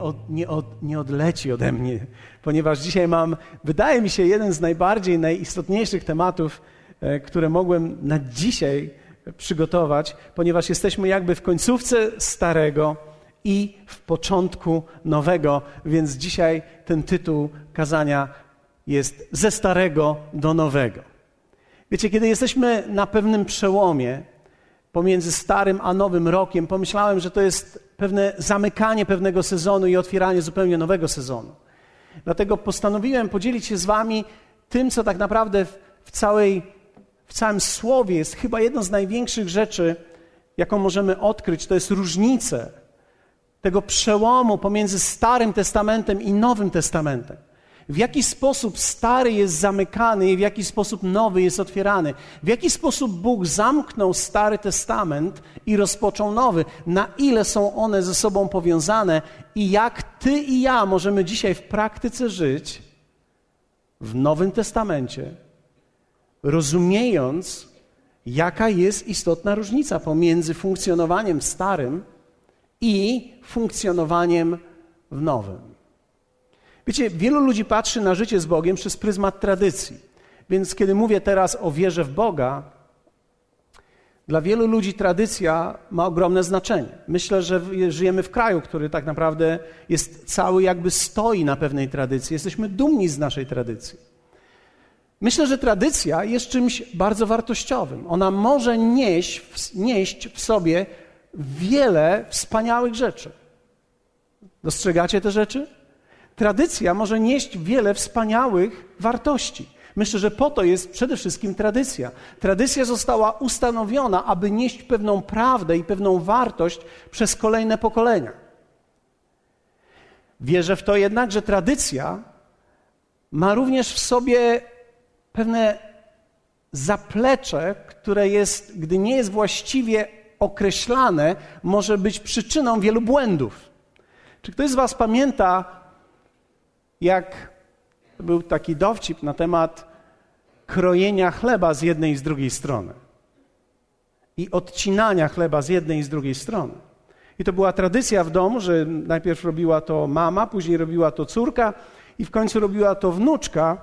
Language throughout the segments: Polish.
nie, od, nie, od, nie odleci ode mnie, ponieważ dzisiaj mam, wydaje mi się, jeden z najbardziej, najistotniejszych tematów, e, które mogłem na dzisiaj przygotować, ponieważ jesteśmy jakby w końcówce starego i w początku nowego, więc dzisiaj ten tytuł kazania jest ze starego do nowego. Wiecie, kiedy jesteśmy na pewnym przełomie pomiędzy starym a nowym rokiem, pomyślałem, że to jest pewne zamykanie pewnego sezonu i otwieranie zupełnie nowego sezonu. Dlatego postanowiłem podzielić się z Wami tym, co tak naprawdę w, całej, w całym słowie jest chyba jedną z największych rzeczy, jaką możemy odkryć. To jest różnice tego przełomu pomiędzy Starym Testamentem i Nowym Testamentem w jaki sposób stary jest zamykany i w jaki sposób nowy jest otwierany. W jaki sposób Bóg zamknął Stary Testament i rozpoczął nowy. Na ile są one ze sobą powiązane i jak ty i ja możemy dzisiaj w praktyce żyć w Nowym Testamencie, rozumiejąc, jaka jest istotna różnica pomiędzy funkcjonowaniem starym i funkcjonowaniem w nowym. Wiecie, wielu ludzi patrzy na życie z Bogiem przez pryzmat tradycji. Więc kiedy mówię teraz o wierze w Boga, dla wielu ludzi tradycja ma ogromne znaczenie. Myślę, że żyjemy w kraju, który tak naprawdę jest cały jakby stoi na pewnej tradycji. Jesteśmy dumni z naszej tradycji. Myślę, że tradycja jest czymś bardzo wartościowym. Ona może nieść, nieść w sobie wiele wspaniałych rzeczy. Dostrzegacie te rzeczy? Tradycja może nieść wiele wspaniałych wartości. Myślę, że po to jest przede wszystkim tradycja. Tradycja została ustanowiona, aby nieść pewną prawdę i pewną wartość przez kolejne pokolenia. Wierzę w to jednak, że tradycja ma również w sobie pewne zaplecze, które jest, gdy nie jest właściwie określane, może być przyczyną wielu błędów. Czy ktoś z Was pamięta jak był taki dowcip na temat krojenia chleba z jednej i z drugiej strony i odcinania chleba z jednej i z drugiej strony. I to była tradycja w domu, że najpierw robiła to mama, później robiła to córka i w końcu robiła to wnuczka.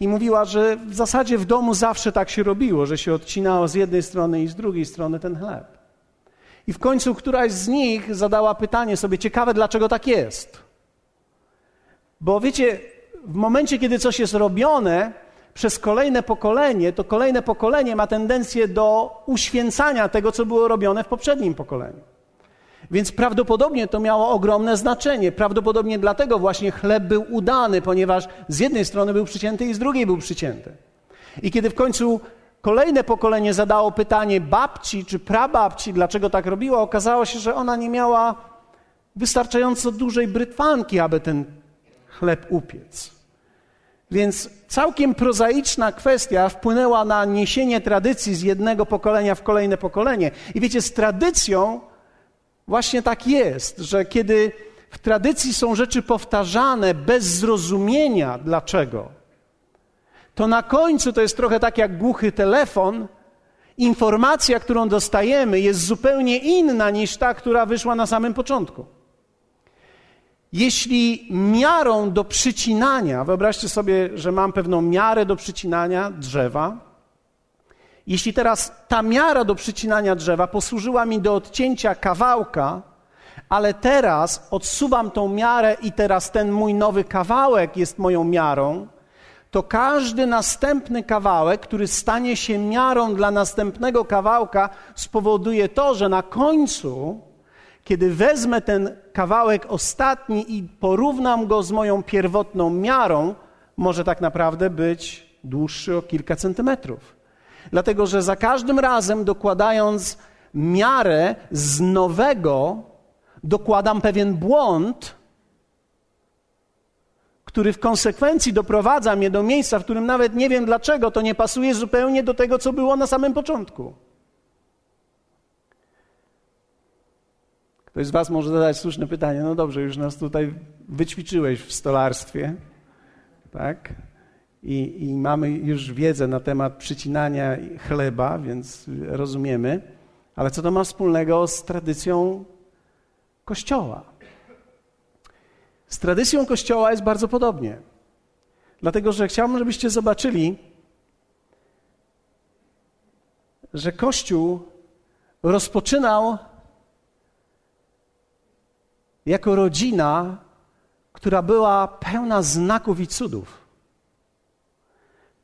I mówiła, że w zasadzie w domu zawsze tak się robiło, że się odcinało z jednej strony i z drugiej strony ten chleb. I w końcu któraś z nich zadała pytanie sobie, ciekawe dlaczego tak jest. Bo wiecie, w momencie, kiedy coś jest robione przez kolejne pokolenie, to kolejne pokolenie ma tendencję do uświęcania tego, co było robione w poprzednim pokoleniu. Więc prawdopodobnie to miało ogromne znaczenie. Prawdopodobnie dlatego właśnie chleb był udany, ponieważ z jednej strony był przycięty i z drugiej był przycięty. I kiedy w końcu kolejne pokolenie zadało pytanie babci czy prababci, dlaczego tak robiła, okazało się, że ona nie miała wystarczająco dużej brytwanki, aby ten chleb upiec. Więc całkiem prozaiczna kwestia wpłynęła na niesienie tradycji z jednego pokolenia w kolejne pokolenie. I wiecie, z tradycją właśnie tak jest, że kiedy w tradycji są rzeczy powtarzane bez zrozumienia dlaczego, to na końcu to jest trochę tak jak głuchy telefon. Informacja, którą dostajemy, jest zupełnie inna niż ta, która wyszła na samym początku. Jeśli miarą do przycinania, wyobraźcie sobie, że mam pewną miarę do przycinania drzewa, jeśli teraz ta miara do przycinania drzewa posłużyła mi do odcięcia kawałka, ale teraz odsuwam tą miarę i teraz ten mój nowy kawałek jest moją miarą, to każdy następny kawałek, który stanie się miarą dla następnego kawałka, spowoduje to, że na końcu kiedy wezmę ten kawałek ostatni i porównam go z moją pierwotną miarą, może tak naprawdę być dłuższy o kilka centymetrów. Dlatego, że za każdym razem dokładając miarę z nowego, dokładam pewien błąd, który w konsekwencji doprowadza mnie do miejsca, w którym nawet nie wiem dlaczego to nie pasuje zupełnie do tego, co było na samym początku. Ktoś z Was może zadać słuszne pytanie, no dobrze, już nas tutaj wyćwiczyłeś w stolarstwie, tak? I, I, mamy już wiedzę na temat przycinania chleba, więc rozumiemy, ale co to ma wspólnego z tradycją Kościoła? Z tradycją Kościoła jest bardzo podobnie. Dlatego, że chciałbym, żebyście zobaczyli, że Kościół rozpoczynał jako rodzina, która była pełna znaków i cudów,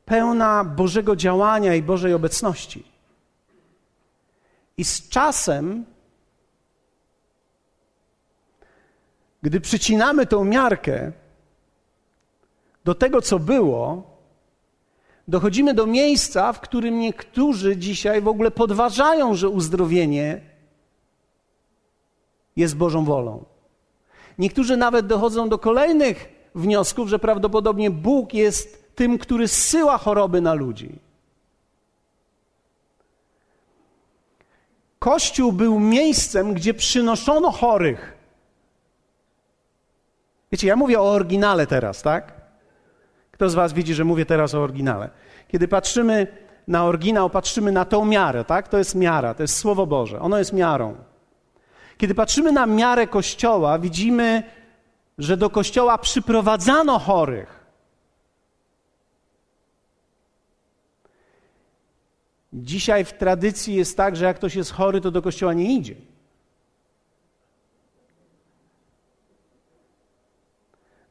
pełna Bożego działania i Bożej obecności. I z czasem, gdy przycinamy tą miarkę do tego, co było, dochodzimy do miejsca, w którym niektórzy dzisiaj w ogóle podważają, że uzdrowienie jest Bożą wolą. Niektórzy nawet dochodzą do kolejnych wniosków, że prawdopodobnie Bóg jest tym, który zsyła choroby na ludzi. Kościół był miejscem, gdzie przynoszono chorych. Wiecie, ja mówię o oryginale teraz, tak? Kto z Was widzi, że mówię teraz o oryginale? Kiedy patrzymy na oryginał, patrzymy na tą miarę, tak? To jest miara, to jest Słowo Boże, ono jest miarą. Kiedy patrzymy na miarę Kościoła, widzimy, że do Kościoła przyprowadzano chorych. Dzisiaj w tradycji jest tak, że jak ktoś jest chory, to do Kościoła nie idzie.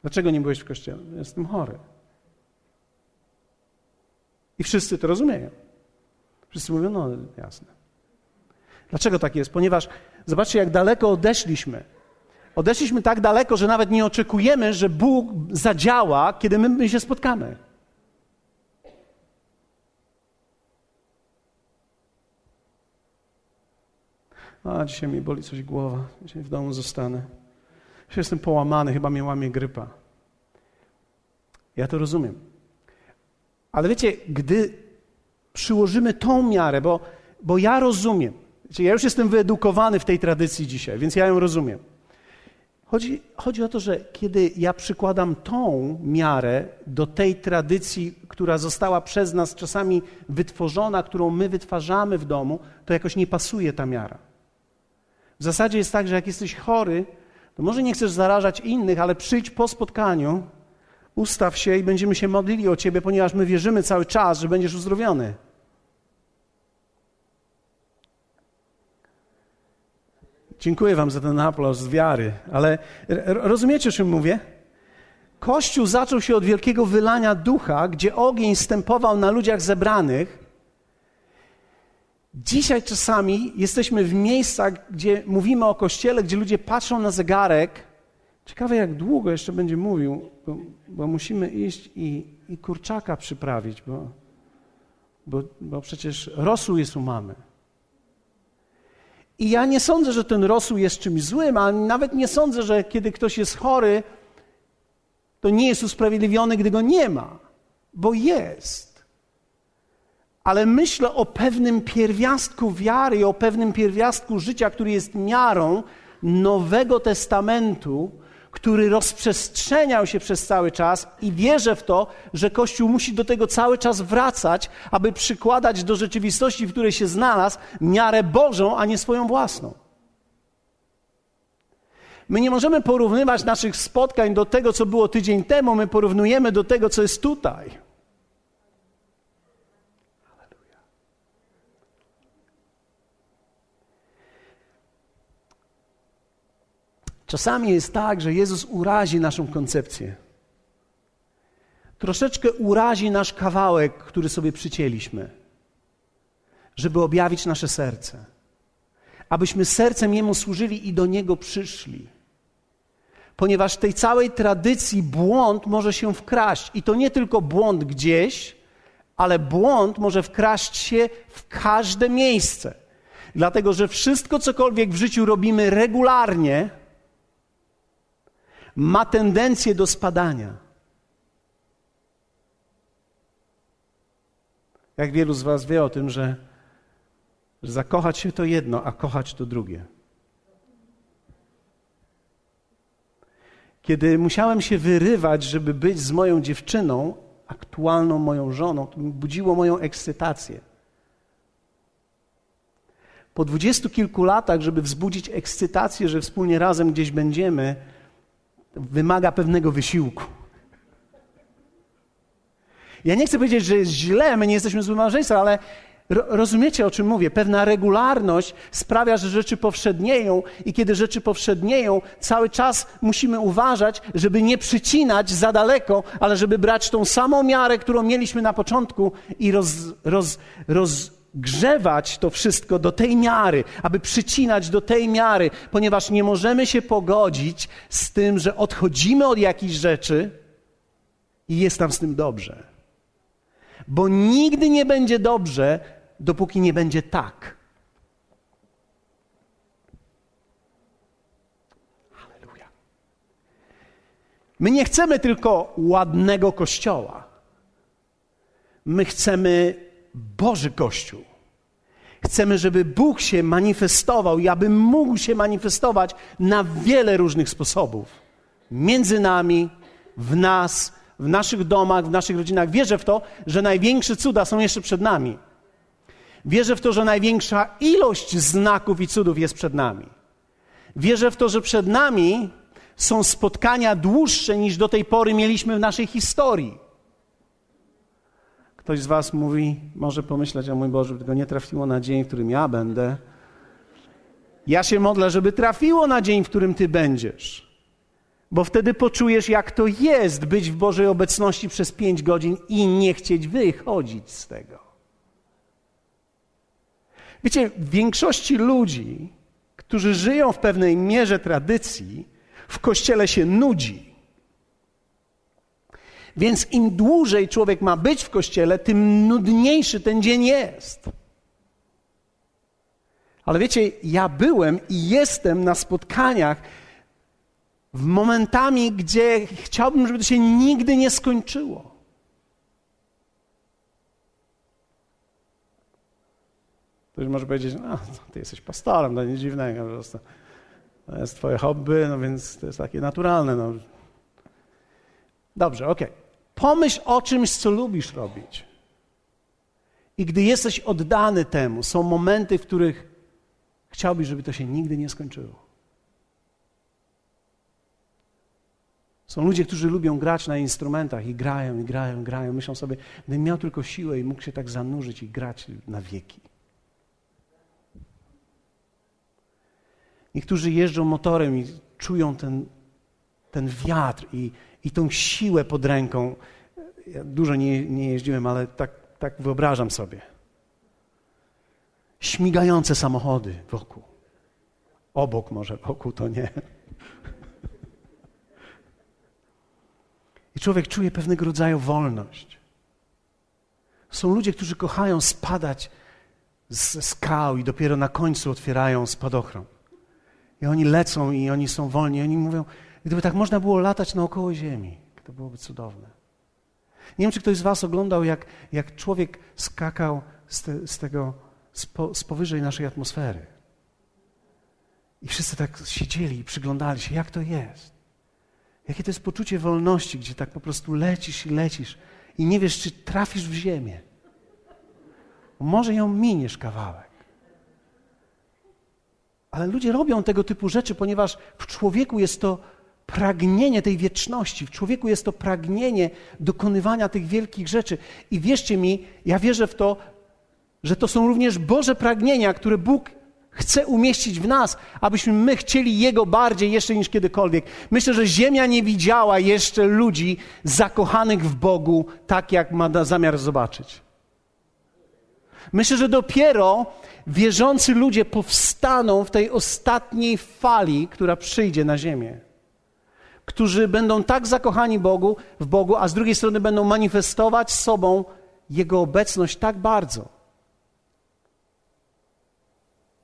Dlaczego nie byłeś w kościele? Jestem chory. I wszyscy to rozumieją. Wszyscy mówią, no jasne. Dlaczego tak jest? Ponieważ zobaczcie, jak daleko odeszliśmy. Odeszliśmy tak daleko, że nawet nie oczekujemy, że Bóg zadziała, kiedy my, my się spotkamy. A dzisiaj mi boli coś głowa. Dzisiaj w domu zostanę. Dzisiaj jestem połamany, chyba mnie łamie grypa. Ja to rozumiem. Ale wiecie, gdy przyłożymy tą miarę, bo, bo ja rozumiem, wiecie, ja już jestem wyedukowany w tej tradycji dzisiaj, więc ja ją rozumiem. Chodzi, chodzi o to, że kiedy ja przykładam tą miarę do tej tradycji, która została przez nas czasami wytworzona, którą my wytwarzamy w domu, to jakoś nie pasuje ta miara. W zasadzie jest tak, że jak jesteś chory, to może nie chcesz zarażać innych, ale przyjdź po spotkaniu ustaw się i będziemy się modlili o Ciebie, ponieważ my wierzymy cały czas, że będziesz uzdrowiony. Dziękuję Wam za ten aplauz z wiary, ale rozumiecie, o czym mówię? Kościół zaczął się od wielkiego wylania ducha, gdzie ogień stępował na ludziach zebranych. Dzisiaj czasami jesteśmy w miejscach, gdzie mówimy o kościele, gdzie ludzie patrzą na zegarek Ciekawe, jak długo jeszcze będzie mówił, bo, bo musimy iść i, i, kurczaka przyprawić, bo, bo, bo przecież rosół jest u mamy. I ja nie sądzę, że ten rosół jest czymś złym, a nawet nie sądzę, że kiedy ktoś jest chory, to nie jest usprawiedliwiony, gdy go nie ma, bo jest. Ale myślę o pewnym pierwiastku wiary, o pewnym pierwiastku życia, który jest miarą Nowego Testamentu, który rozprzestrzeniał się przez cały czas i wierzę w to, że Kościół musi do tego cały czas wracać, aby przykładać do rzeczywistości, w której się znalazł, miarę Bożą, a nie swoją własną. My nie możemy porównywać naszych spotkań do tego, co było tydzień temu, my porównujemy do tego, co jest tutaj. Czasami jest tak, że Jezus urazi naszą koncepcję. Troszeczkę urazi nasz kawałek, który sobie przycięliśmy, żeby objawić nasze serce. Abyśmy sercem Jemu służyli i do Niego przyszli. Ponieważ w tej całej tradycji błąd może się wkraść. I to nie tylko błąd gdzieś, ale błąd może wkraść się w każde miejsce. Dlatego, że wszystko, cokolwiek w życiu robimy regularnie, ma tendencję do spadania. Jak wielu z Was wie o tym, że, że zakochać się to jedno, a kochać to drugie. Kiedy musiałem się wyrywać, żeby być z moją dziewczyną, aktualną moją żoną, to budziło moją ekscytację. Po dwudziestu kilku latach, żeby wzbudzić ekscytację, że wspólnie razem gdzieś będziemy, wymaga pewnego wysiłku. Ja nie chcę powiedzieć, że jest źle, my nie jesteśmy złym małżeństwem, ale rozumiecie, o czym mówię? Pewna regularność sprawia, że rzeczy powszednieją i kiedy rzeczy powszednieją, cały czas musimy uważać, żeby nie przycinać za daleko, ale żeby brać tą samą miarę, którą mieliśmy na początku i roz, roz, rozgrzewać to wszystko do tej miary, aby przycinać do tej miary, ponieważ nie możemy się pogodzić z tym, że odchodzimy od jakichś rzeczy i jest nam z tym dobrze. Bo nigdy nie będzie dobrze, dopóki nie będzie tak. Halleluja. My nie chcemy tylko ładnego kościoła. My chcemy Boży Kościół. Chcemy, żeby Bóg się manifestował i aby mógł się manifestować na wiele różnych sposobów. Między nami, w nas, w naszych domach, w naszych rodzinach. Wierzę w to, że największe cuda są jeszcze przed nami. Wierzę w to, że największa ilość znaków i cudów jest przed nami. Wierzę w to, że przed nami są spotkania dłuższe niż do tej pory mieliśmy w naszej historii. Ktoś z Was mówi, może pomyśleć, o mój Boże, tylko nie trafiło na dzień, w którym ja będę. Ja się modlę, żeby trafiło na dzień, w którym Ty będziesz. Bo wtedy poczujesz, jak to jest być w Bożej obecności przez pięć godzin i nie chcieć wychodzić z tego. Wiecie, w większości ludzi, którzy żyją w pewnej mierze tradycji, w kościele się nudzi. Więc im dłużej człowiek ma być w kościele, tym nudniejszy ten dzień jest. Ale wiecie, ja byłem i jestem na spotkaniach w momentami, gdzie chciałbym, żeby to się nigdy nie skończyło. Ktoś może powiedzieć, no, ty jesteś pastorem, to nic dziwnego, po prostu. To jest twoje hobby, no więc to jest takie naturalne. No. Dobrze, okej. Okay. Pomyśl o czymś, co lubisz robić. I gdy jesteś oddany temu, są momenty, w których chciałbyś, żeby to się nigdy nie skończyło. Są ludzie, którzy lubią grać na instrumentach i grają, i grają, i grają. Myślą sobie, gdybym miał tylko siłę i mógł się tak zanurzyć i grać na wieki. Niektórzy jeżdżą motorem i czują ten, ten wiatr i, i tą siłę pod ręką. Ja dużo nie, nie jeździłem, ale tak, tak wyobrażam sobie. Śmigające samochody wokół. Obok może, wokół to nie. I człowiek czuje pewnego rodzaju wolność. Są ludzie, którzy kochają spadać ze skał i dopiero na końcu otwierają spadochron. I oni lecą i oni są wolni. I oni mówią, gdyby tak można było latać naokoło Ziemi, to byłoby cudowne. Nie wiem, czy ktoś z Was oglądał, jak, jak człowiek skakał z, te, z tego, z, po, z powyżej naszej atmosfery. I wszyscy tak siedzieli i przyglądali się, jak to jest. Jakie to jest poczucie wolności, gdzie tak po prostu lecisz i lecisz i nie wiesz, czy trafisz w ziemię. Może ją miniesz kawałek. Ale ludzie robią tego typu rzeczy, ponieważ w człowieku jest to pragnienie tej wieczności, w człowieku jest to pragnienie dokonywania tych wielkich rzeczy. I wierzcie mi, ja wierzę w to, że to są również Boże pragnienia, które Bóg chce umieścić w nas, abyśmy my chcieli Jego bardziej jeszcze niż kiedykolwiek. Myślę, że Ziemia nie widziała jeszcze ludzi zakochanych w Bogu tak, jak ma zamiar zobaczyć. Myślę, że dopiero wierzący ludzie powstaną w tej ostatniej fali, która przyjdzie na ziemię. Którzy będą tak zakochani Bogu, w Bogu, a z drugiej strony będą manifestować sobą Jego obecność tak bardzo,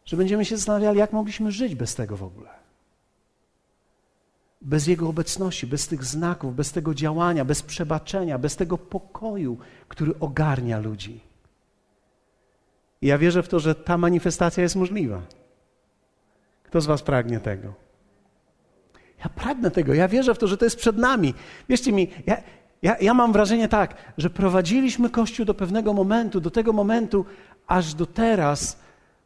że będziemy się zastanawiali, jak mogliśmy żyć bez tego w ogóle. Bez Jego obecności, bez tych znaków, bez tego działania, bez przebaczenia, bez tego pokoju, który ogarnia ludzi. Ja wierzę w to, że ta manifestacja jest możliwa. Kto z Was pragnie tego? Ja pragnę tego, ja wierzę w to, że to jest przed nami. Wierzcie mi, ja, ja, ja mam wrażenie tak, że prowadziliśmy Kościół do pewnego momentu, do tego momentu, aż do teraz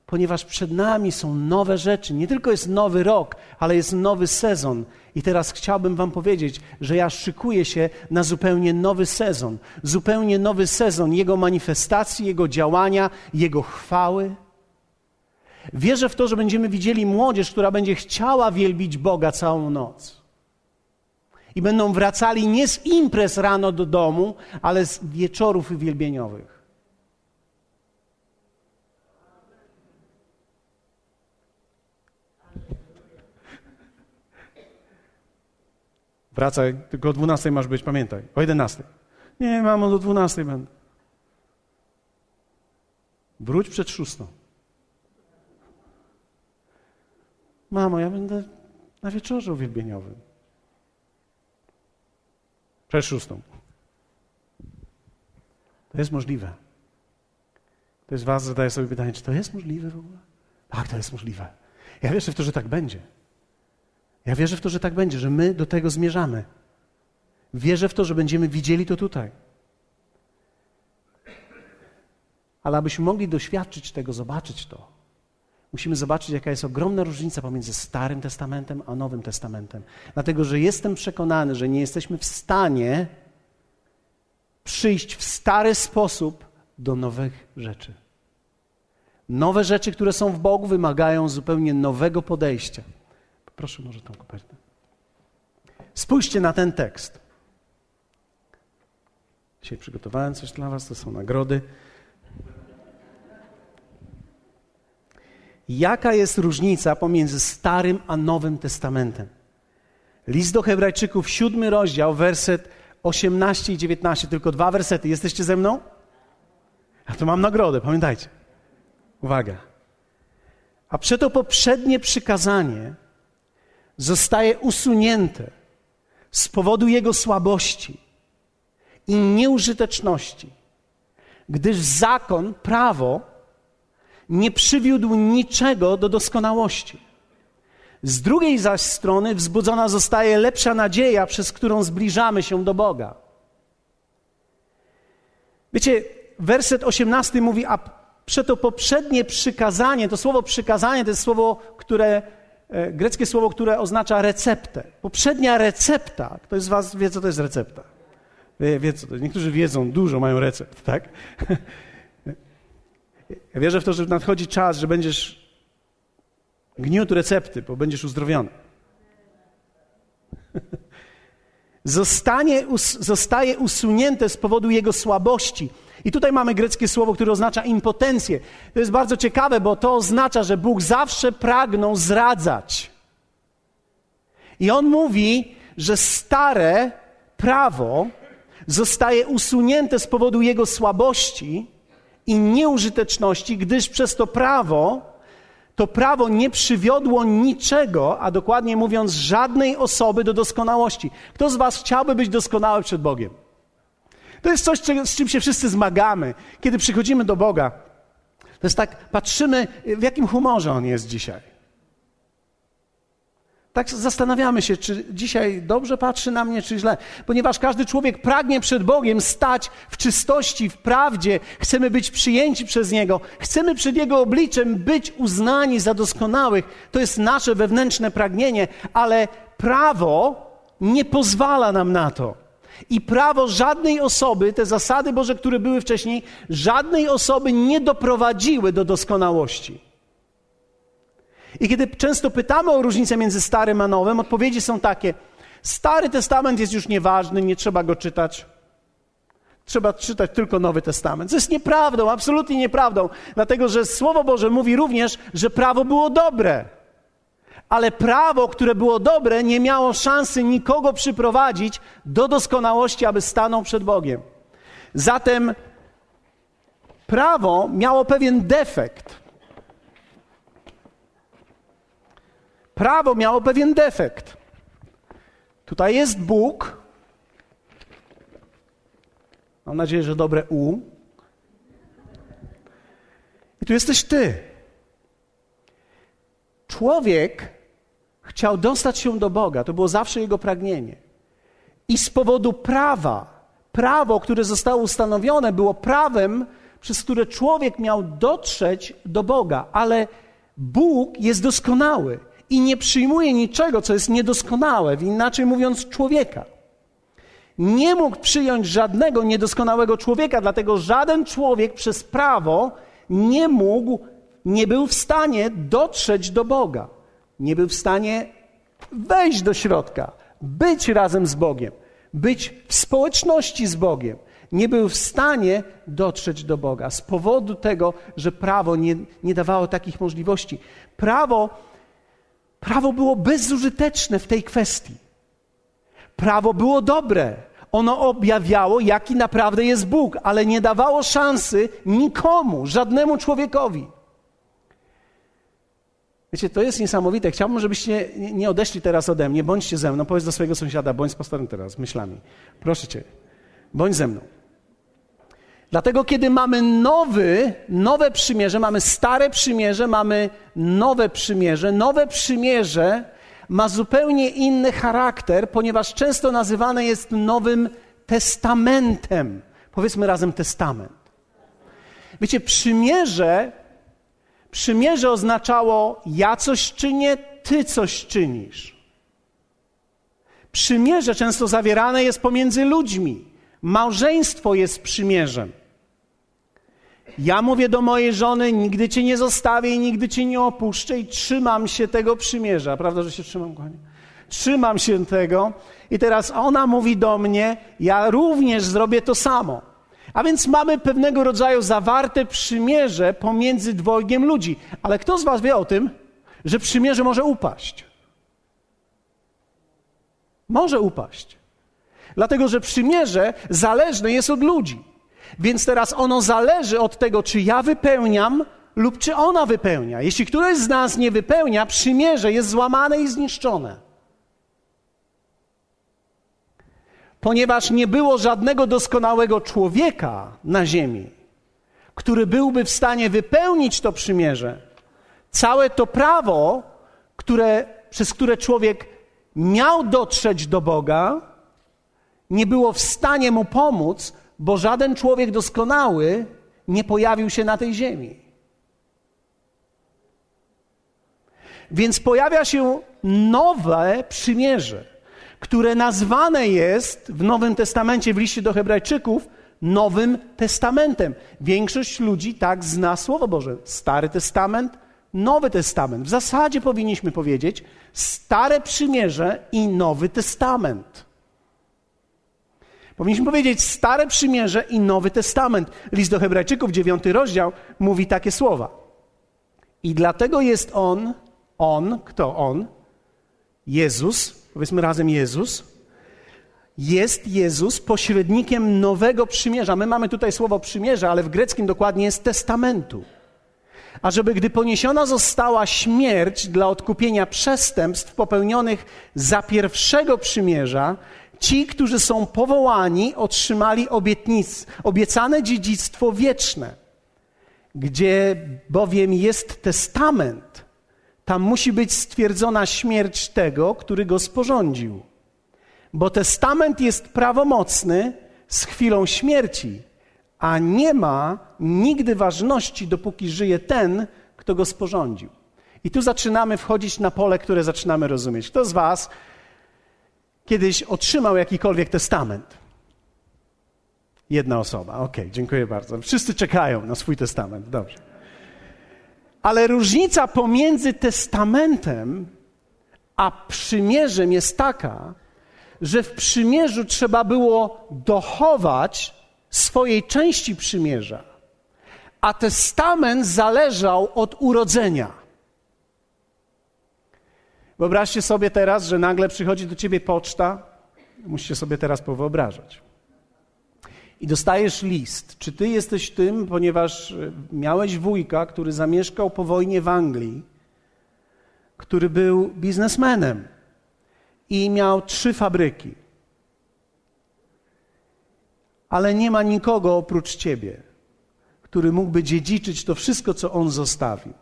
ponieważ przed nami są nowe rzeczy. Nie tylko jest nowy rok, ale jest nowy sezon. I teraz chciałbym Wam powiedzieć, że ja szykuję się na zupełnie nowy sezon. Zupełnie nowy sezon Jego manifestacji, Jego działania, Jego chwały. Wierzę w to, że będziemy widzieli młodzież, która będzie chciała wielbić Boga całą noc. I będą wracali nie z imprez rano do domu, ale z wieczorów wielbieniowych. Wracaj, tylko o 12 masz być, pamiętaj. O 11. Nie, mamo, do 12 będę. Wróć przed szóstą. Mamo, ja będę na wieczorze uwielbieniowym. Przed szóstą. To jest możliwe. To jest was, zadaje sobie pytanie, czy to jest możliwe w ogóle? Tak, to jest możliwe. Ja wierzę w to, że tak będzie. Ja wierzę w to, że tak będzie, że my do tego zmierzamy. Wierzę w to, że będziemy widzieli to tutaj. Ale abyśmy mogli doświadczyć tego, zobaczyć to, musimy zobaczyć, jaka jest ogromna różnica pomiędzy Starym Testamentem a Nowym Testamentem. Dlatego, że jestem przekonany, że nie jesteśmy w stanie przyjść w stary sposób do nowych rzeczy. Nowe rzeczy, które są w Bogu, wymagają zupełnie nowego podejścia. Proszę może tą kopertę. Spójrzcie na ten tekst. Dzisiaj przygotowałem coś dla Was, to są nagrody. Jaka jest różnica pomiędzy Starym a Nowym Testamentem? List do Hebrajczyków, siódmy rozdział, werset 18 i 19, tylko dwa wersety. Jesteście ze mną? A to mam nagrodę, pamiętajcie. Uwaga. A przeto poprzednie przykazanie zostaje usunięte z powodu jego słabości i nieużyteczności, gdyż zakon, prawo nie przywiódł niczego do doskonałości. Z drugiej zaś strony wzbudzona zostaje lepsza nadzieja, przez którą zbliżamy się do Boga. Wiecie, werset 18 mówi, a przeto poprzednie przykazanie, to słowo przykazanie to jest słowo, które E, greckie słowo, które oznacza receptę. Poprzednia recepta, ktoś z Was wie, co to jest recepta? Wie, wie co to jest. Niektórzy wiedzą, dużo mają recept, tak? Ja wierzę w to, że nadchodzi czas, że będziesz gniótł recepty, bo będziesz uzdrowiony. Zostanie, zostaje usunięte z powodu jego słabości. I tutaj mamy greckie słowo, które oznacza impotencję. To jest bardzo ciekawe, bo to oznacza, że Bóg zawsze pragnął zradzać. I on mówi, że stare prawo zostaje usunięte z powodu jego słabości i nieużyteczności, gdyż przez to prawo, to prawo nie przywiodło niczego, a dokładnie mówiąc, żadnej osoby do doskonałości. Kto z Was chciałby być doskonały przed Bogiem? To jest coś, z czym się wszyscy zmagamy, kiedy przychodzimy do Boga. To jest tak, patrzymy, w jakim humorze On jest dzisiaj. Tak zastanawiamy się, czy dzisiaj dobrze patrzy na mnie, czy źle. Ponieważ każdy człowiek pragnie przed Bogiem stać w czystości, w prawdzie. Chcemy być przyjęci przez Niego. Chcemy przed Jego obliczem być uznani za doskonałych. To jest nasze wewnętrzne pragnienie, ale prawo nie pozwala nam na to. I prawo żadnej osoby, te zasady Boże, które były wcześniej, żadnej osoby nie doprowadziły do doskonałości. I kiedy często pytamy o różnicę między Starym a Nowym, odpowiedzi są takie: Stary Testament jest już nieważny, nie trzeba go czytać. Trzeba czytać tylko Nowy Testament. Co jest nieprawdą, absolutnie nieprawdą, dlatego że Słowo Boże mówi również, że prawo było dobre ale prawo, które było dobre, nie miało szansy nikogo przyprowadzić do doskonałości, aby stanął przed Bogiem. Zatem prawo miało pewien defekt. Prawo miało pewien defekt. Tutaj jest Bóg. Mam nadzieję, że dobre U. I tu jesteś Ty. Człowiek Chciał dostać się do Boga, to było zawsze jego pragnienie. I z powodu prawa, prawo, które zostało ustanowione, było prawem, przez które człowiek miał dotrzeć do Boga, ale Bóg jest doskonały i nie przyjmuje niczego, co jest niedoskonałe, inaczej mówiąc, człowieka. Nie mógł przyjąć żadnego niedoskonałego człowieka, dlatego żaden człowiek przez prawo nie mógł, nie był w stanie dotrzeć do Boga. Nie był w stanie wejść do środka, być razem z Bogiem, być w społeczności z Bogiem. Nie był w stanie dotrzeć do Boga z powodu tego, że prawo nie, nie dawało takich możliwości. Prawo, prawo było bezużyteczne w tej kwestii. Prawo było dobre. Ono objawiało, jaki naprawdę jest Bóg, ale nie dawało szansy nikomu, żadnemu człowiekowi. Wiecie, to jest niesamowite. Chciałbym, żebyście nie odeszli teraz ode mnie. Bądźcie ze mną. Powiedz do swojego sąsiada, bądź z pastorem teraz, myślami. Proszę cię, bądź ze mną. Dlatego, kiedy mamy nowy, nowe przymierze, mamy stare przymierze, mamy nowe przymierze, nowe przymierze ma zupełnie inny charakter, ponieważ często nazywane jest Nowym Testamentem. Powiedzmy razem testament. Wiecie, przymierze, przymierze oznaczało ja coś czynię, ty coś czynisz. Przymierze często zawierane jest pomiędzy ludźmi. Małżeństwo jest przymierzem. Ja mówię do mojej żony, nigdy cię nie zostawię i nigdy cię nie opuszczę i trzymam się tego przymierza. Prawda, że się trzymam, kochanie? Trzymam się tego i teraz ona mówi do mnie, ja również zrobię to samo. A więc mamy pewnego rodzaju zawarte przymierze pomiędzy dwojgiem ludzi. Ale kto z was wie o tym, że przymierze może upaść? Może upaść. Dlatego, że przymierze zależne jest od ludzi. Więc teraz ono zależy od tego, czy ja wypełniam lub czy ona wypełnia. Jeśli któreś z nas nie wypełnia, przymierze jest złamane i zniszczone. Ponieważ nie było żadnego doskonałego człowieka na ziemi, który byłby w stanie wypełnić to przymierze, całe to prawo, które, przez które człowiek miał dotrzeć do Boga, nie było w stanie mu pomóc, bo żaden człowiek doskonały nie pojawił się na tej ziemi. Więc pojawia się nowe przymierze, które nazwane jest w Nowym Testamencie, w liście do Hebrajczyków, Nowym Testamentem. Większość ludzi tak zna Słowo Boże. Stary Testament, Nowy Testament. W zasadzie powinniśmy powiedzieć Stare Przymierze i Nowy Testament. Powinniśmy powiedzieć Stare Przymierze i Nowy Testament. List do Hebrajczyków, dziewiąty rozdział, mówi takie słowa. I dlatego jest On, On, kto On? Jezus, powiedzmy razem Jezus. Jest Jezus pośrednikiem nowego przymierza. My mamy tutaj słowo przymierza, ale w greckim dokładnie jest testamentu. A żeby gdy poniesiona została śmierć dla odkupienia przestępstw popełnionych za pierwszego przymierza, Ci, którzy są powołani, otrzymali obietnic, obiecane dziedzictwo wieczne. Gdzie bowiem jest testament, tam musi być stwierdzona śmierć tego, który go sporządził. Bo testament jest prawomocny z chwilą śmierci, a nie ma nigdy ważności, dopóki żyje ten, kto go sporządził. I tu zaczynamy wchodzić na pole, które zaczynamy rozumieć. Kto z Was kiedyś otrzymał jakikolwiek testament? Jedna osoba. Okay, dziękuję bardzo. Wszyscy czekają na swój testament. Dobrze. Ale różnica pomiędzy testamentem a przymierzem jest taka, że w przymierzu trzeba było dochować swojej części przymierza, a testament zależał od urodzenia. Wyobraźcie sobie teraz, że nagle przychodzi do ciebie poczta. Musicie sobie teraz powyobrażać. I dostajesz list. Czy ty jesteś tym, ponieważ e, miałeś wujka, który zamieszkał po wojnie w Anglii, który był biznesmenem i miał trzy fabryki. Ale nie ma nikogo oprócz ciebie, który mógłby dziedziczyć to wszystko, co on zostawił.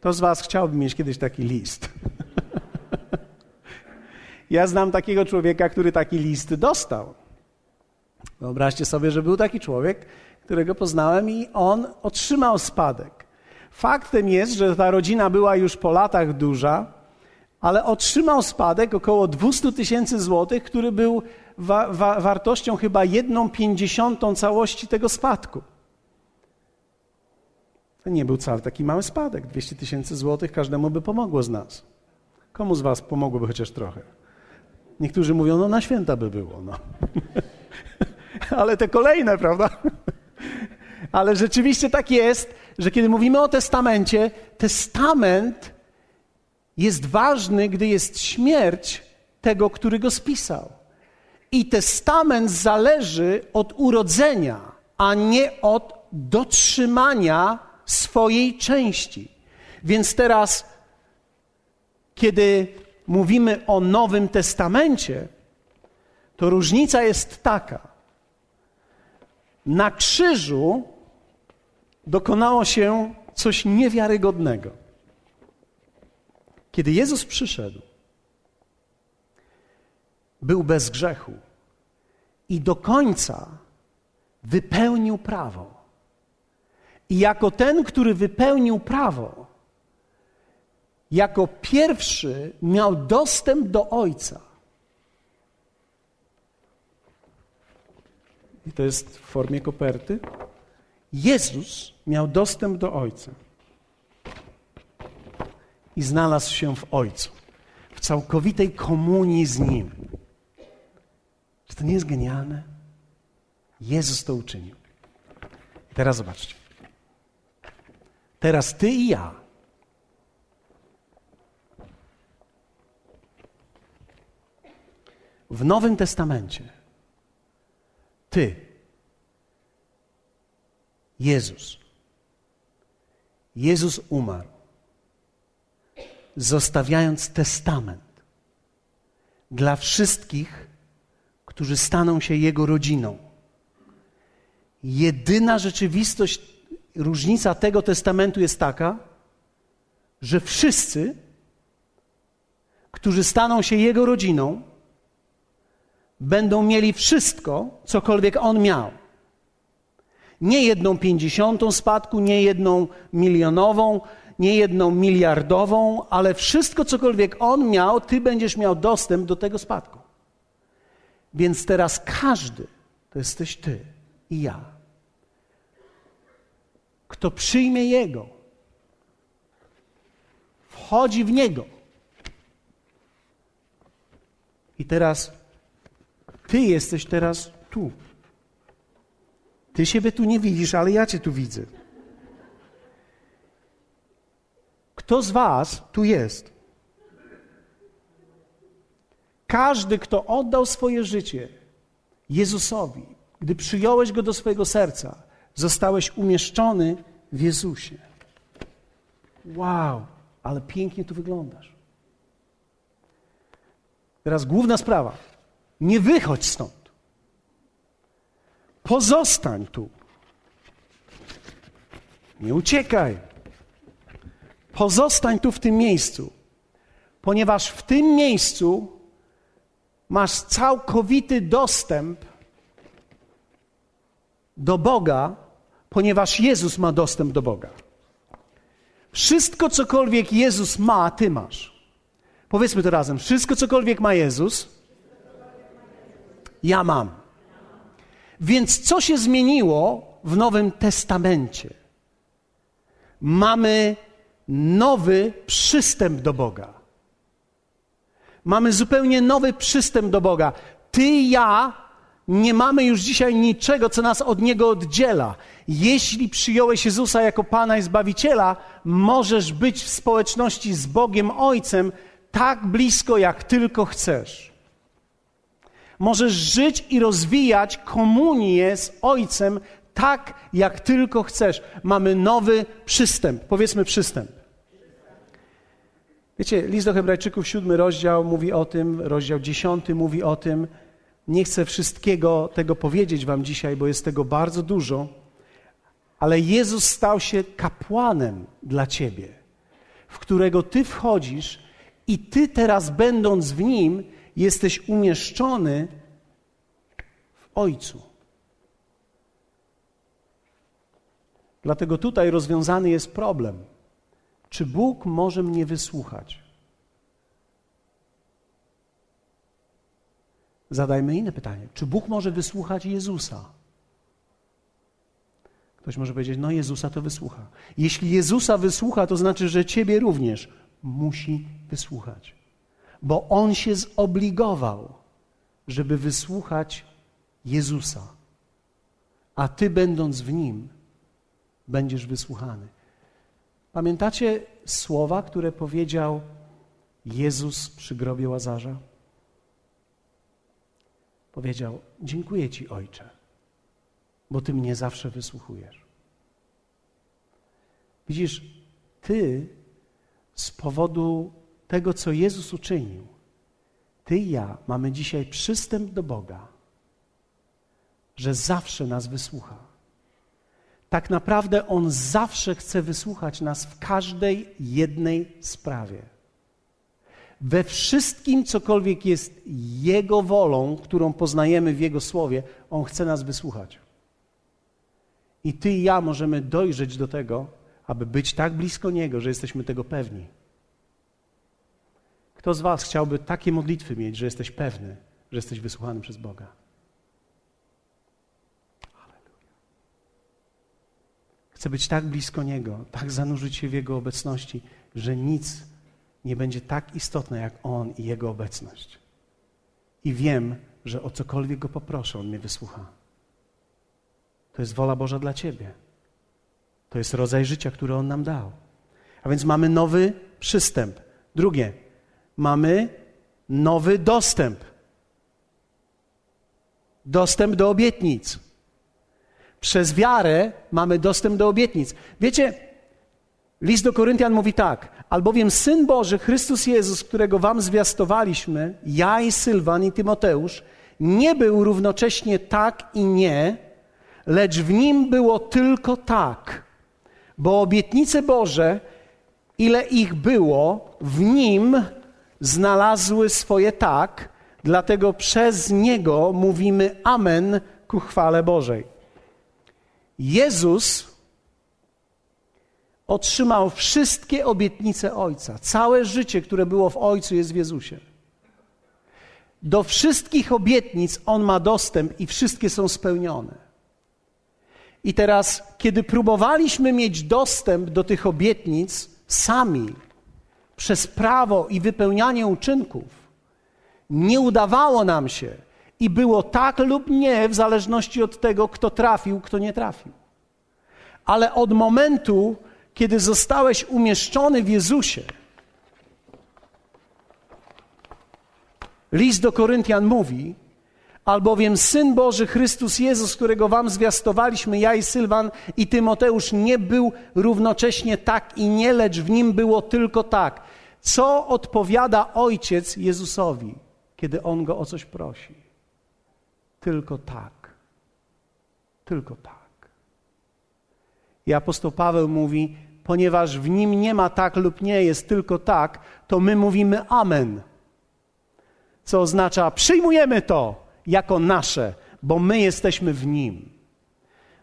Kto z Was chciałby mieć kiedyś taki list? ja znam takiego człowieka, który taki list dostał. Wyobraźcie sobie, że był taki człowiek, którego poznałem i on otrzymał spadek. Faktem jest, że ta rodzina była już po latach duża, ale otrzymał spadek około 200 tysięcy złotych, który był wa wa wartością chyba jedną pięćdziesiątą całości tego spadku. To nie był wcale taki mały spadek. 200 tysięcy złotych każdemu by pomogło z nas. Komu z was pomogłoby chociaż trochę? Niektórzy mówią, no na święta by było. No. Ale te kolejne, prawda? Ale rzeczywiście tak jest, że kiedy mówimy o testamencie, testament jest ważny, gdy jest śmierć tego, który go spisał. I testament zależy od urodzenia, a nie od dotrzymania swojej części. Więc teraz, kiedy mówimy o Nowym Testamencie, to różnica jest taka. Na krzyżu dokonało się coś niewiarygodnego. Kiedy Jezus przyszedł, był bez grzechu i do końca wypełnił prawo. I jako ten, który wypełnił prawo, jako pierwszy miał dostęp do Ojca. I to jest w formie koperty. Jezus miał dostęp do Ojca i znalazł się w Ojcu, w całkowitej komunii z Nim. Czy to nie jest genialne? Jezus to uczynił. Teraz zobaczcie. Teraz ty i ja. W Nowym Testamencie ty, Jezus, Jezus umarł, zostawiając testament dla wszystkich, którzy staną się Jego rodziną. Jedyna rzeczywistość, różnica tego testamentu jest taka, że wszyscy, którzy staną się Jego rodziną, będą mieli wszystko, cokolwiek On miał. Nie jedną pięćdziesiątą spadku, nie jedną milionową, nie jedną miliardową, ale wszystko, cokolwiek On miał, Ty będziesz miał dostęp do tego spadku. Więc teraz każdy, to jesteś Ty i ja, kto przyjmie Jego, wchodzi w Niego. I teraz Ty jesteś teraz tu. Ty siebie tu nie widzisz, ale ja Cię tu widzę. Kto z Was tu jest? Każdy, kto oddał swoje życie Jezusowi, gdy przyjąłeś go do swojego serca, zostałeś umieszczony w Jezusie. Wow, ale pięknie tu wyglądasz. Teraz główna sprawa. Nie wychodź stąd. Pozostań tu. Nie uciekaj. Pozostań tu w tym miejscu, ponieważ w tym miejscu masz całkowity dostęp do Boga, ponieważ Jezus ma dostęp do Boga. Wszystko, cokolwiek Jezus ma, ty masz. Powiedzmy to razem. Wszystko, cokolwiek ma Jezus, ja mam. Więc co się zmieniło w Nowym Testamencie? Mamy nowy przystęp do Boga. Mamy zupełnie nowy przystęp do Boga. Ty i ja nie mamy już dzisiaj niczego, co nas od Niego oddziela. Jeśli przyjąłeś Jezusa jako Pana i Zbawiciela, możesz być w społeczności z Bogiem Ojcem tak blisko, jak tylko chcesz. Możesz żyć i rozwijać komunię z Ojcem tak, jak tylko chcesz. Mamy nowy przystęp. Powiedzmy przystęp. Wiecie, list do Hebrajczyków, siódmy rozdział mówi o tym, rozdział dziesiąty mówi o tym. Nie chcę wszystkiego tego powiedzieć Wam dzisiaj, bo jest tego bardzo dużo, ale Jezus stał się kapłanem dla Ciebie, w którego Ty wchodzisz i Ty teraz, będąc w Nim, jesteś umieszczony w Ojcu. Dlatego tutaj rozwiązany jest problem. Czy Bóg może mnie wysłuchać? Zadajmy inne pytanie. Czy Bóg może wysłuchać Jezusa? Ktoś może powiedzieć, no Jezusa to wysłucha. Jeśli Jezusa wysłucha, to znaczy, że Ciebie również musi wysłuchać. Bo On się zobligował, żeby wysłuchać Jezusa. A Ty, będąc w Nim, będziesz wysłuchany. Pamiętacie słowa, które powiedział Jezus przy grobie Łazarza? Powiedział: Dziękuję Ci, Ojcze, bo Ty mnie zawsze wysłuchujesz. Widzisz, Ty z powodu tego, co Jezus uczynił, Ty i ja mamy dzisiaj przystęp do Boga, że zawsze nas wysłucha. Tak naprawdę On zawsze chce wysłuchać nas w każdej jednej sprawie. We wszystkim, cokolwiek jest Jego wolą, którą poznajemy w Jego słowie, On chce nas wysłuchać. I Ty i ja możemy dojrzeć do tego, aby być tak blisko Niego, że jesteśmy tego pewni. Kto z Was chciałby takie modlitwy mieć, że jesteś pewny, że jesteś wysłuchany przez Boga? Chcę być tak blisko Niego, tak zanurzyć się w Jego obecności, że nic nie będzie tak istotne jak On i Jego obecność. I wiem, że o cokolwiek Go poproszę, On mnie wysłucha. To jest wola Boża dla Ciebie. To jest rodzaj życia, który On nam dał. A więc mamy nowy przystęp. Drugie, mamy nowy dostęp. Dostęp do obietnic. Przez wiarę mamy dostęp do obietnic. Wiecie, list do Koryntian mówi tak: Albowiem Syn Boży, Chrystus Jezus, którego wam zwiastowaliśmy, ja i Sylwan i Tymoteusz, nie był równocześnie tak i nie, lecz w nim było tylko tak. Bo obietnice Boże, ile ich było, w nim znalazły swoje tak, dlatego przez niego mówimy Amen ku chwale Bożej. Jezus otrzymał wszystkie obietnice Ojca. Całe życie, które było w Ojcu, jest w Jezusie. Do wszystkich obietnic On ma dostęp i wszystkie są spełnione. I teraz, kiedy próbowaliśmy mieć dostęp do tych obietnic sami, przez prawo i wypełnianie uczynków, nie udawało nam się i było tak lub nie, w zależności od tego, kto trafił, kto nie trafił. Ale od momentu, kiedy zostałeś umieszczony w Jezusie, list do Koryntian mówi, albowiem Syn Boży Chrystus Jezus, którego wam zwiastowaliśmy, ja i Sylwan i Tymoteusz, nie był równocześnie tak i nie, lecz w nim było tylko tak. Co odpowiada Ojciec Jezusowi, kiedy On go o coś prosi? Tylko tak. Tylko tak. I apostoł Paweł mówi, ponieważ w nim nie ma tak lub nie, jest tylko tak, to my mówimy Amen. Co oznacza, przyjmujemy to jako nasze, bo my jesteśmy w nim.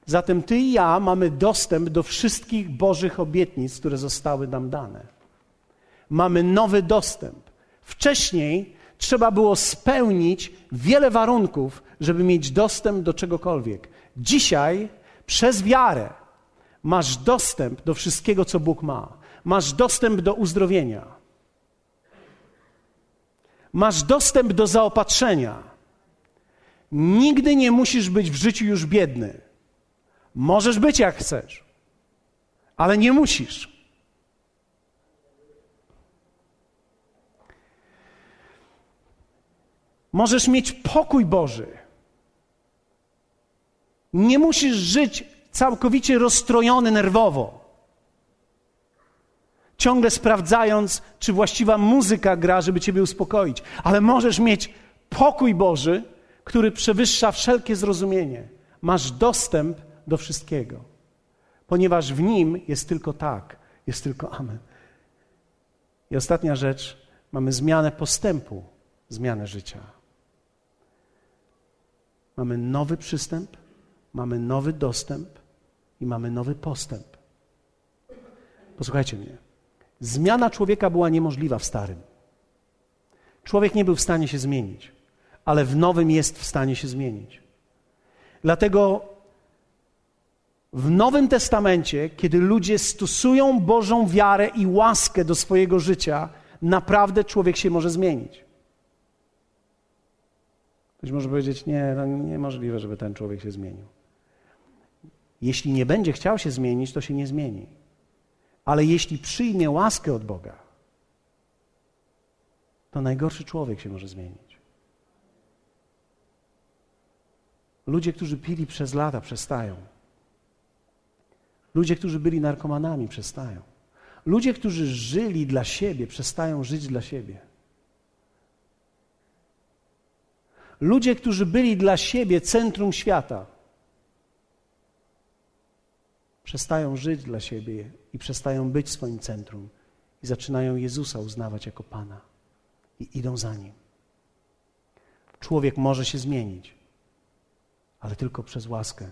Zatem ty i ja mamy dostęp do wszystkich Bożych obietnic, które zostały nam dane. Mamy nowy dostęp. Wcześniej trzeba było spełnić wiele warunków, żeby mieć dostęp do czegokolwiek. Dzisiaj przez wiarę masz dostęp do wszystkiego, co Bóg ma. Masz dostęp do uzdrowienia. Masz dostęp do zaopatrzenia. Nigdy nie musisz być w życiu już biedny. Możesz być jak chcesz, ale nie musisz. Możesz mieć pokój Boży. Nie musisz żyć całkowicie rozstrojony nerwowo. Ciągle sprawdzając, czy właściwa muzyka gra, żeby Ciebie uspokoić. Ale możesz mieć pokój Boży, który przewyższa wszelkie zrozumienie. Masz dostęp do wszystkiego, ponieważ w nim jest tylko tak, jest tylko Amen. I ostatnia rzecz, mamy zmianę postępu, zmianę życia. Mamy nowy przystęp, mamy nowy dostęp i mamy nowy postęp. Posłuchajcie mnie. Zmiana człowieka była niemożliwa w starym. Człowiek nie był w stanie się zmienić, ale w nowym jest w stanie się zmienić. Dlatego w Nowym Testamencie, kiedy ludzie stosują Bożą wiarę i łaskę do swojego życia, naprawdę człowiek się może zmienić. Ktoś może powiedzieć, nie, no niemożliwe, żeby ten człowiek się zmienił. Jeśli nie będzie chciał się zmienić, to się nie zmieni. Ale jeśli przyjmie łaskę od Boga, to najgorszy człowiek się może zmienić. Ludzie, którzy pili przez lata, przestają. Ludzie, którzy byli narkomanami, przestają. Ludzie, którzy żyli dla siebie, przestają żyć dla siebie. Ludzie, którzy byli dla siebie centrum świata, przestają żyć dla siebie i przestają być swoim centrum i zaczynają Jezusa uznawać jako Pana i idą za Nim. Człowiek może się zmienić, ale tylko przez łaskę.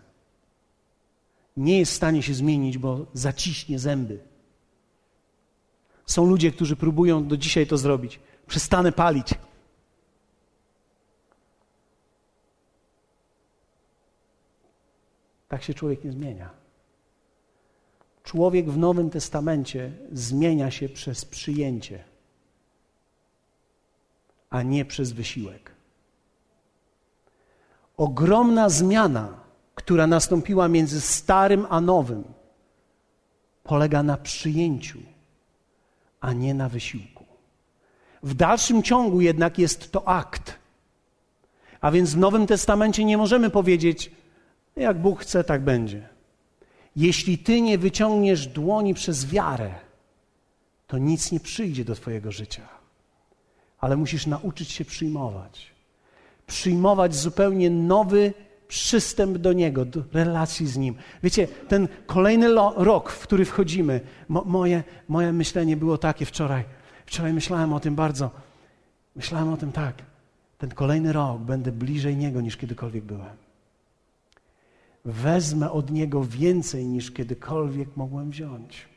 Nie jest w stanie się zmienić, bo zaciśnie zęby. Są ludzie, którzy próbują do dzisiaj to zrobić. Przestanę palić. Tak się człowiek nie zmienia. Człowiek w Nowym Testamencie zmienia się przez przyjęcie, a nie przez wysiłek. Ogromna zmiana, która nastąpiła między starym a nowym, polega na przyjęciu, a nie na wysiłku. W dalszym ciągu jednak jest to akt. A więc w Nowym Testamencie nie możemy powiedzieć, jak Bóg chce, tak będzie. Jeśli ty nie wyciągniesz dłoni przez wiarę, to nic nie przyjdzie do twojego życia. Ale musisz nauczyć się przyjmować. Przyjmować zupełnie nowy przystęp do Niego, do relacji z Nim. Wiecie, ten kolejny rok, w który wchodzimy, mo moje, moje myślenie było takie wczoraj. Wczoraj myślałem o tym bardzo. Myślałem o tym tak. Ten kolejny rok będę bliżej Niego niż kiedykolwiek byłem wezmę od Niego więcej niż kiedykolwiek mogłem wziąć.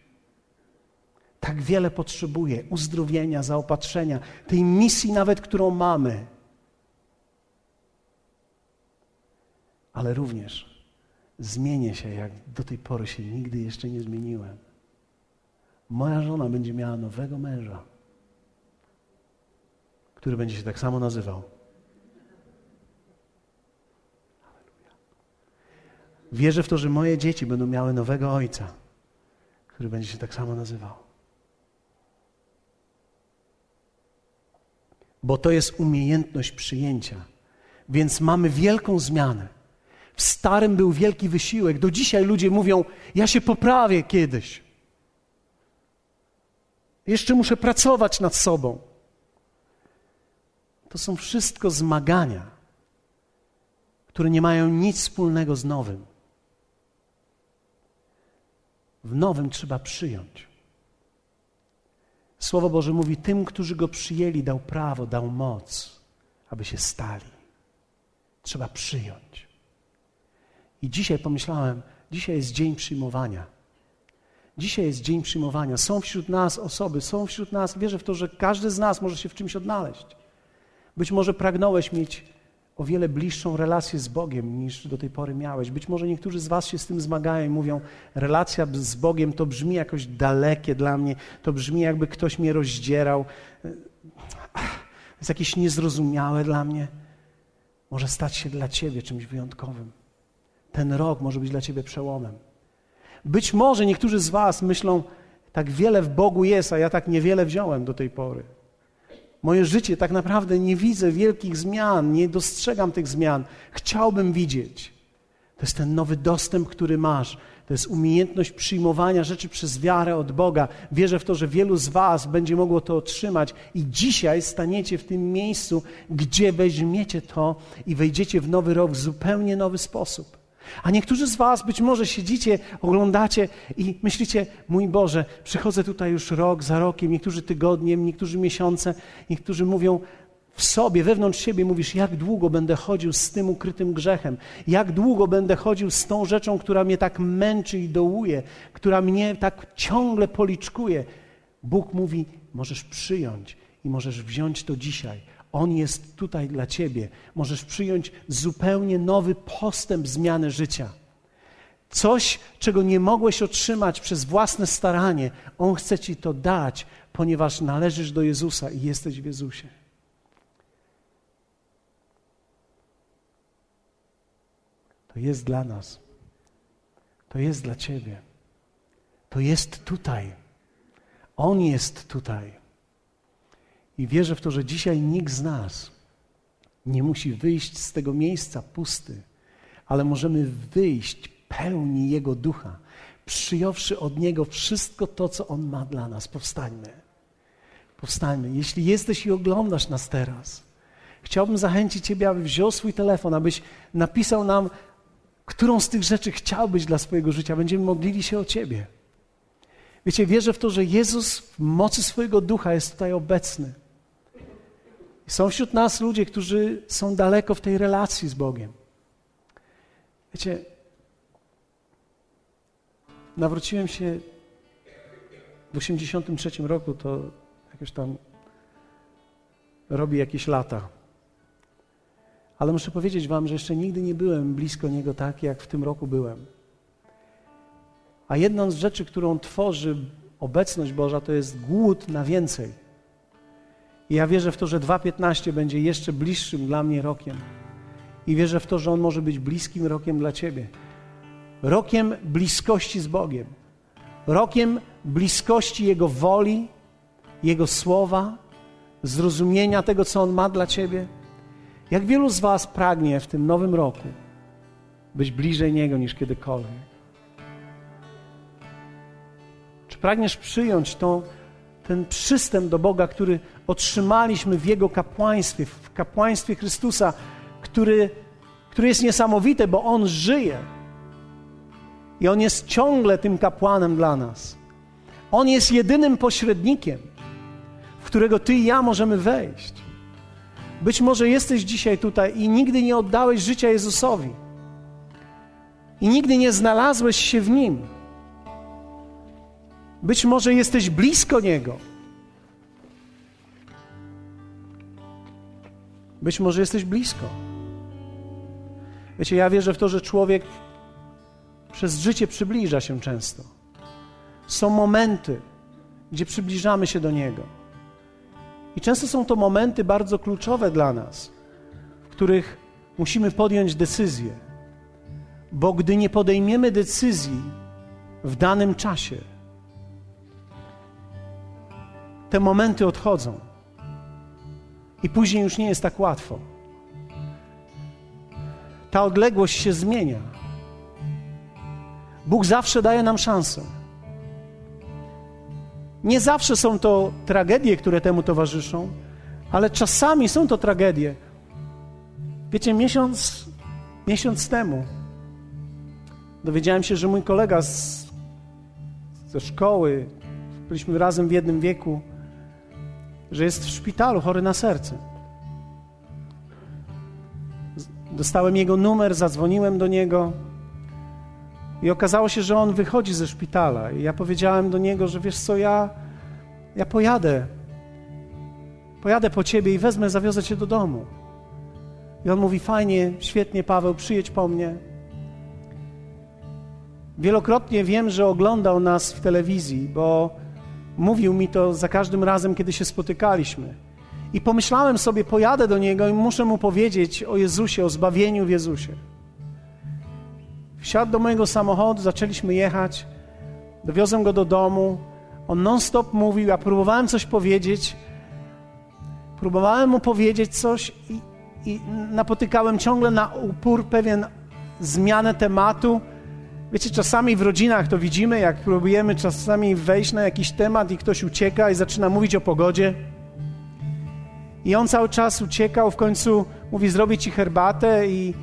Tak wiele potrzebuję uzdrowienia, zaopatrzenia, tej misji nawet, którą mamy. Ale również zmienię się, jak do tej pory się nigdy jeszcze nie zmieniłem. Moja żona będzie miała nowego męża, który będzie się tak samo nazywał. Wierzę w to, że moje dzieci będą miały nowego ojca, który będzie się tak samo nazywał. Bo to jest umiejętność przyjęcia. Więc mamy wielką zmianę. W starym był wielki wysiłek. Do dzisiaj ludzie mówią: Ja się poprawię kiedyś. Jeszcze muszę pracować nad sobą. To są wszystko zmagania, które nie mają nic wspólnego z nowym. W nowym trzeba przyjąć. Słowo Boże mówi: Tym, którzy go przyjęli, dał prawo, dał moc, aby się stali. Trzeba przyjąć. I dzisiaj pomyślałem, dzisiaj jest dzień przyjmowania. Dzisiaj jest dzień przyjmowania. Są wśród nas osoby, są wśród nas, wierzę w to, że każdy z nas może się w czymś odnaleźć. Być może pragnąłeś mieć o wiele bliższą relację z Bogiem niż do tej pory miałeś. Być może niektórzy z Was się z tym zmagają i mówią: Relacja z Bogiem to brzmi jakoś dalekie dla mnie, to brzmi jakby ktoś mnie rozdzierał. Jest jakieś niezrozumiałe dla mnie. Może stać się dla Ciebie czymś wyjątkowym. Ten rok może być dla Ciebie przełomem. Być może niektórzy z Was myślą: Tak wiele w Bogu jest, a ja tak niewiele wziąłem do tej pory. Moje życie tak naprawdę nie widzę wielkich zmian, nie dostrzegam tych zmian. Chciałbym widzieć. To jest ten nowy dostęp, który masz. To jest umiejętność przyjmowania rzeczy przez wiarę od Boga. Wierzę w to, że wielu z Was będzie mogło to otrzymać i dzisiaj staniecie w tym miejscu, gdzie weźmiecie to i wejdziecie w nowy rok w zupełnie nowy sposób. A niektórzy z Was być może siedzicie, oglądacie i myślicie, mój Boże, przychodzę tutaj już rok za rokiem, niektórzy tygodniem, niektórzy miesiące, niektórzy mówią, w sobie, wewnątrz siebie mówisz, jak długo będę chodził z tym ukrytym grzechem, jak długo będę chodził z tą rzeczą, która mnie tak męczy i dołuje, która mnie tak ciągle policzkuje. Bóg mówi, możesz przyjąć i możesz wziąć to dzisiaj. On jest tutaj dla ciebie. Możesz przyjąć zupełnie nowy postęp zmiany życia. Coś, czego nie mogłeś otrzymać przez własne staranie, On chce ci to dać, ponieważ należysz do Jezusa i jesteś w Jezusie. To jest dla nas. To jest dla Ciebie. To jest tutaj. On jest tutaj. I wierzę w to, że dzisiaj nikt z nas nie musi wyjść z tego miejsca pusty, ale możemy wyjść pełni Jego ducha, przyjąwszy od Niego wszystko to, co On ma dla nas. Powstańmy. Powstańmy. Jeśli jesteś i oglądasz nas teraz, chciałbym zachęcić Ciebie, aby wziął swój telefon, abyś napisał nam, którą z tych rzeczy chciałbyś dla swojego życia. Będziemy modlili się o Ciebie. Wiecie, wierzę w to, że Jezus w mocy swojego ducha jest tutaj obecny. Są wśród nas ludzie, którzy są daleko w tej relacji z Bogiem. Wiecie, nawróciłem się w 83 roku, to jakoś tam robi jakieś lata. Ale muszę powiedzieć wam, że jeszcze nigdy nie byłem blisko Niego tak, jak w tym roku byłem. A jedną z rzeczy, którą tworzy obecność Boża, to jest głód na więcej. I ja wierzę w to, że 2.15 będzie jeszcze bliższym dla mnie rokiem. I wierzę w to, że on może być bliskim rokiem dla Ciebie. Rokiem bliskości z Bogiem. Rokiem bliskości Jego woli, Jego słowa, zrozumienia tego, co On ma dla Ciebie. Jak wielu z Was pragnie w tym nowym roku być bliżej Niego niż kiedykolwiek? Czy pragniesz przyjąć tą, ten przystęp do Boga, który otrzymaliśmy w Jego kapłaństwie, w kapłaństwie Chrystusa, który, który jest niesamowite, bo On żyje. I On jest ciągle tym kapłanem dla nas. On jest jedynym pośrednikiem, w którego Ty i ja możemy wejść. Być może jesteś dzisiaj tutaj i nigdy nie oddałeś życia Jezusowi. I nigdy nie znalazłeś się w Nim. Być może jesteś blisko Niego. Być może jesteś blisko. Wiecie, ja wierzę w to, że człowiek przez życie przybliża się często. Są momenty, gdzie przybliżamy się do Niego. I często są to momenty bardzo kluczowe dla nas, w których musimy podjąć decyzję. Bo gdy nie podejmiemy decyzji w danym czasie, te momenty odchodzą. I później już nie jest tak łatwo. Ta odległość się zmienia. Bóg zawsze daje nam szansę. Nie zawsze są to tragedie, które temu towarzyszą, ale czasami są to tragedie. Wiecie, miesiąc, miesiąc temu dowiedziałem się, że mój kolega z, ze szkoły, byliśmy razem w jednym wieku, że jest w szpitalu chory na serce. Dostałem jego numer, zadzwoniłem do niego i okazało się, że on wychodzi ze szpitala. I ja powiedziałem do niego, że wiesz co, ja, ja pojadę. Pojadę po ciebie i wezmę, zawiozę cię do domu. I on mówi: Fajnie, świetnie, Paweł, przyjedź po mnie. Wielokrotnie wiem, że oglądał nas w telewizji, bo mówił mi to za każdym razem, kiedy się spotykaliśmy. I pomyślałem sobie, pojadę do niego i muszę mu powiedzieć o Jezusie, o zbawieniu w Jezusie. Wsiadł do mojego samochodu, zaczęliśmy jechać, dowiozłem go do domu. On non-stop mówił, ja próbowałem coś powiedzieć, próbowałem mu powiedzieć coś i, i napotykałem ciągle na upór, pewien zmianę tematu. Wiecie, czasami w rodzinach to widzimy, jak próbujemy czasami wejść na jakiś temat i ktoś ucieka i zaczyna mówić o pogodzie. I on cały czas uciekał, w końcu mówi, zrobię ci herbatę i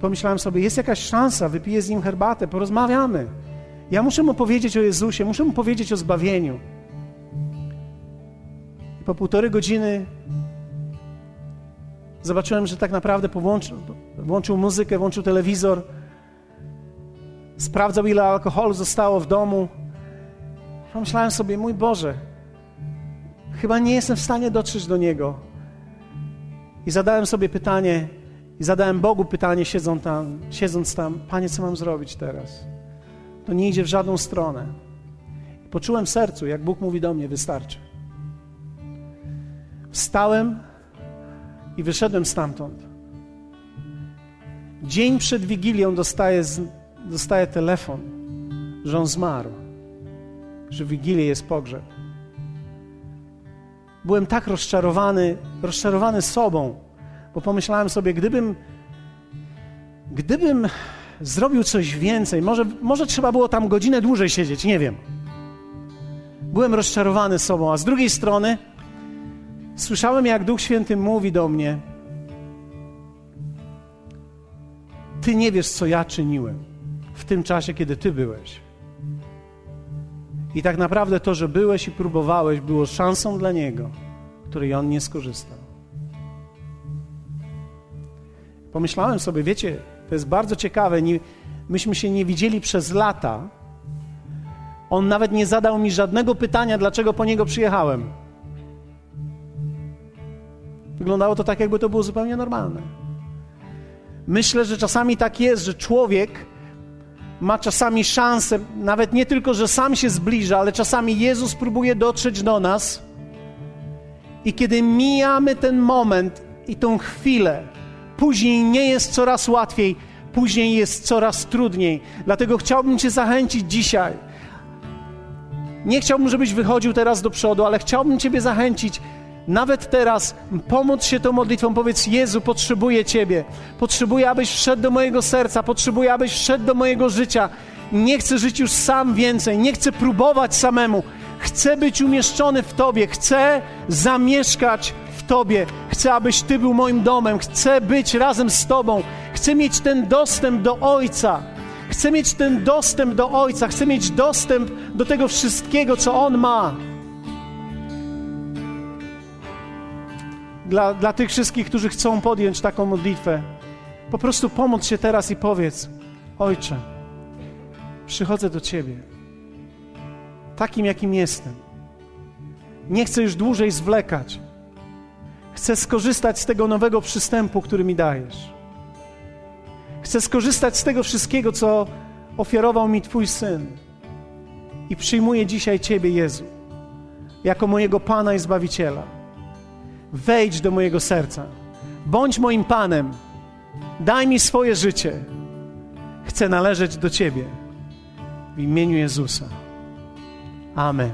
pomyślałem sobie, jest jakaś szansa, wypiję z nim herbatę, porozmawiamy. Ja muszę mu powiedzieć o Jezusie, muszę mu powiedzieć o zbawieniu. I po półtorej godziny Zobaczyłem, że tak naprawdę włączył muzykę, włączył telewizor, sprawdzał, ile alkoholu zostało w domu. Pomyślałem sobie, mój Boże, chyba nie jestem w stanie dotrzeć do Niego. I zadałem sobie pytanie, i zadałem Bogu pytanie, siedząc tam, siedząc tam Panie, co mam zrobić teraz? To nie idzie w żadną stronę. I poczułem w sercu, jak Bóg mówi do mnie, wystarczy. Wstałem i wyszedłem stamtąd. Dzień przed Wigilią dostaję, dostaję telefon, że on zmarł, że w Wigilię jest pogrzeb. Byłem tak rozczarowany, rozczarowany sobą, bo pomyślałem sobie, gdybym, gdybym zrobił coś więcej, może, może trzeba było tam godzinę dłużej siedzieć, nie wiem. Byłem rozczarowany sobą, a z drugiej strony słyszałem, jak Duch Święty mówi do mnie: Ty nie wiesz, co ja czyniłem w tym czasie, kiedy Ty byłeś. I tak naprawdę to, że byłeś i próbowałeś, było szansą dla Niego, której On nie skorzystał. Pomyślałem sobie, wiecie, to jest bardzo ciekawe, nie, myśmy się nie widzieli przez lata. On nawet nie zadał mi żadnego pytania, dlaczego po niego przyjechałem. Wyglądało to tak, jakby to było zupełnie normalne. Myślę, że czasami tak jest, że człowiek ma czasami szansę, nawet nie tylko, że sam się zbliża, ale czasami Jezus próbuje dotrzeć do nas. I kiedy mijamy ten moment i tą chwilę, później nie jest coraz łatwiej, później jest coraz trudniej. Dlatego chciałbym Cię zachęcić dzisiaj. Nie chciałbym, żebyś wychodził teraz do przodu, ale chciałbym Ciebie zachęcić nawet teraz pomóc się tą modlitwą, powiedz: Jezu, potrzebuję Ciebie. Potrzebuję, abyś wszedł do mojego serca, potrzebuję, abyś wszedł do mojego życia. Nie chcę żyć już sam więcej, nie chcę próbować samemu. Chcę być umieszczony w Tobie, chcę zamieszkać w Tobie. Chcę, abyś Ty był moim domem, chcę być razem z Tobą, chcę mieć ten dostęp do Ojca. Chcę mieć ten dostęp do Ojca, chcę mieć dostęp do tego wszystkiego, co On ma. Dla, dla tych wszystkich, którzy chcą podjąć taką modlitwę. Po prostu pomóc się teraz i powiedz: Ojcze, przychodzę do Ciebie, takim jakim jestem. Nie chcę już dłużej zwlekać. Chcę skorzystać z tego nowego przystępu, który mi dajesz. Chcę skorzystać z tego wszystkiego, co ofiarował mi Twój syn. I przyjmuję dzisiaj Ciebie, Jezu, jako mojego Pana i Zbawiciela wejdź do mojego serca. Bądź moim Panem. Daj mi swoje życie. Chcę należeć do Ciebie. W imieniu Jezusa. Amen.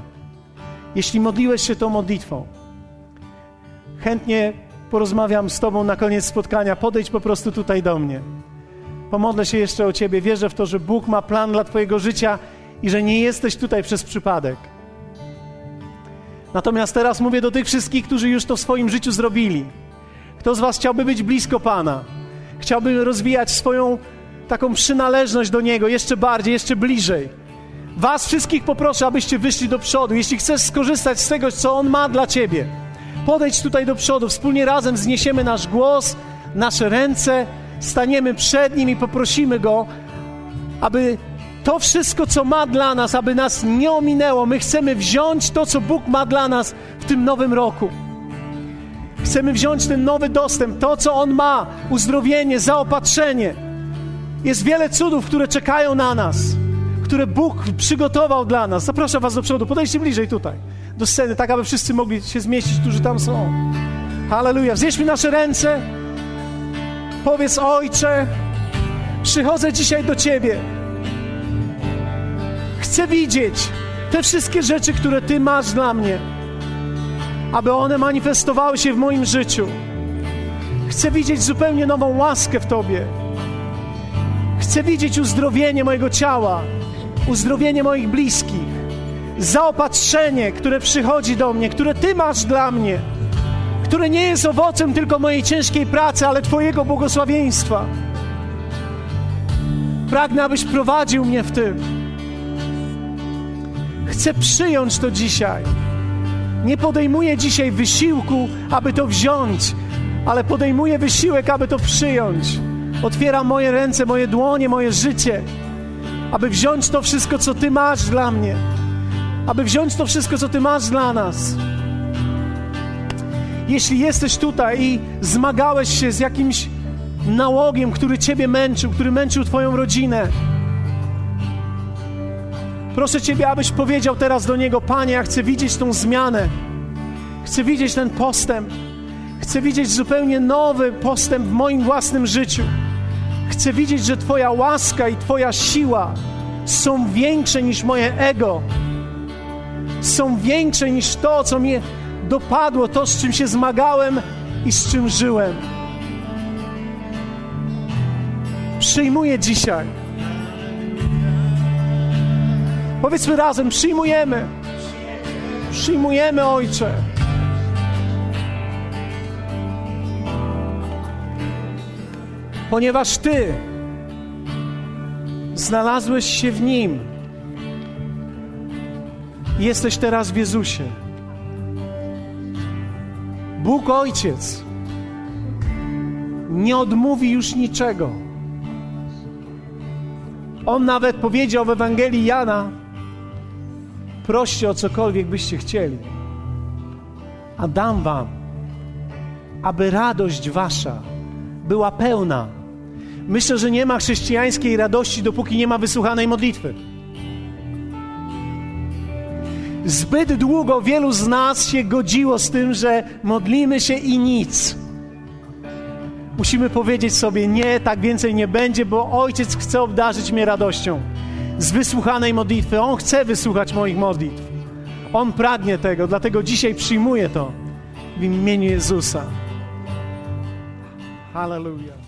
Jeśli modliłeś się tą modlitwą, chętnie porozmawiam z Tobą na koniec spotkania. Podejdź po prostu tutaj do mnie. Pomodlę się jeszcze o Ciebie. Wierzę w to, że Bóg ma plan dla Twojego życia i że nie jesteś tutaj przez przypadek. Natomiast teraz mówię do tych wszystkich, którzy już to w swoim życiu zrobili. Kto z Was chciałby być blisko Pana? Chciałby rozwijać swoją taką przynależność do Niego jeszcze bardziej, jeszcze bliżej. Was wszystkich poproszę, abyście wyszli do przodu. Jeśli chcesz skorzystać z tego, co On ma dla Ciebie, podejdź tutaj do przodu. Wspólnie razem zniesiemy nasz głos, nasze ręce, staniemy przed Nim i poprosimy Go, aby to wszystko, co ma dla nas, aby nas nie ominęło. My chcemy wziąć to, co Bóg ma dla nas w tym nowym roku. Chcemy wziąć ten nowy dostęp, to, co On ma, uzdrowienie, zaopatrzenie. Jest wiele cudów, które czekają na nas, które Bóg przygotował dla nas. Zapraszam Was do przodu, podejdźcie bliżej tutaj, do sceny, tak aby wszyscy mogli się zmieścić, którzy tam są. Halleluja. Wznieśmy nasze ręce. Powiedz, Ojcze, przychodzę dzisiaj do Ciebie. Chcę widzieć te wszystkie rzeczy, które Ty masz dla mnie, aby one manifestowały się w moim życiu. Chcę widzieć zupełnie nową łaskę w Tobie. Chcę widzieć uzdrowienie mojego ciała, uzdrowienie moich bliskich, zaopatrzenie, które przychodzi do mnie, które Ty masz dla mnie, które nie jest owocem tylko mojej ciężkiej pracy, ale Twojego błogosławieństwa. Pragnę, abyś prowadził mnie w tym. Chcę przyjąć to dzisiaj. Nie podejmuję dzisiaj wysiłku, aby to wziąć, ale podejmuję wysiłek, aby to przyjąć. Otwieram moje ręce, moje dłonie, moje życie, aby wziąć to wszystko, co Ty masz dla mnie, aby wziąć to wszystko, co Ty masz dla nas. Jeśli jesteś tutaj i zmagałeś się z jakimś nałogiem, który Ciebie męczył, który męczył Twoją rodzinę, proszę Ciebie, abyś powiedział teraz do Niego: Panie, ja chcę widzieć tą zmianę, chcę widzieć ten postęp, chcę widzieć zupełnie nowy postęp w moim własnym życiu. Chcę widzieć, że Twoja łaska i Twoja siła są większe niż moje ego, są większe niż to, co mnie dopadło, to, z czym się zmagałem i z czym żyłem. Przyjmuję dzisiaj. Powiedzmy razem: przyjmujemy. Przyjmujemy, Ojcze. Ponieważ Ty znalazłeś się w Nim. Jesteś teraz w Jezusie. Bóg Ojciec nie odmówi już niczego. On nawet powiedział w Ewangelii Jana: Proście o cokolwiek byście chcieli, a dam Wam, aby radość Wasza była pełna. Myślę, że nie ma chrześcijańskiej radości, dopóki nie ma wysłuchanej modlitwy. Zbyt długo wielu z nas się godziło z tym, że modlimy się i nic. Musimy powiedzieć sobie: Nie, tak więcej nie będzie, bo Ojciec chce obdarzyć mnie radością z wysłuchanej modlitwy. On chce wysłuchać moich modlitw. On pragnie tego, dlatego dzisiaj przyjmuję to w imieniu Jezusa. Hallelujah.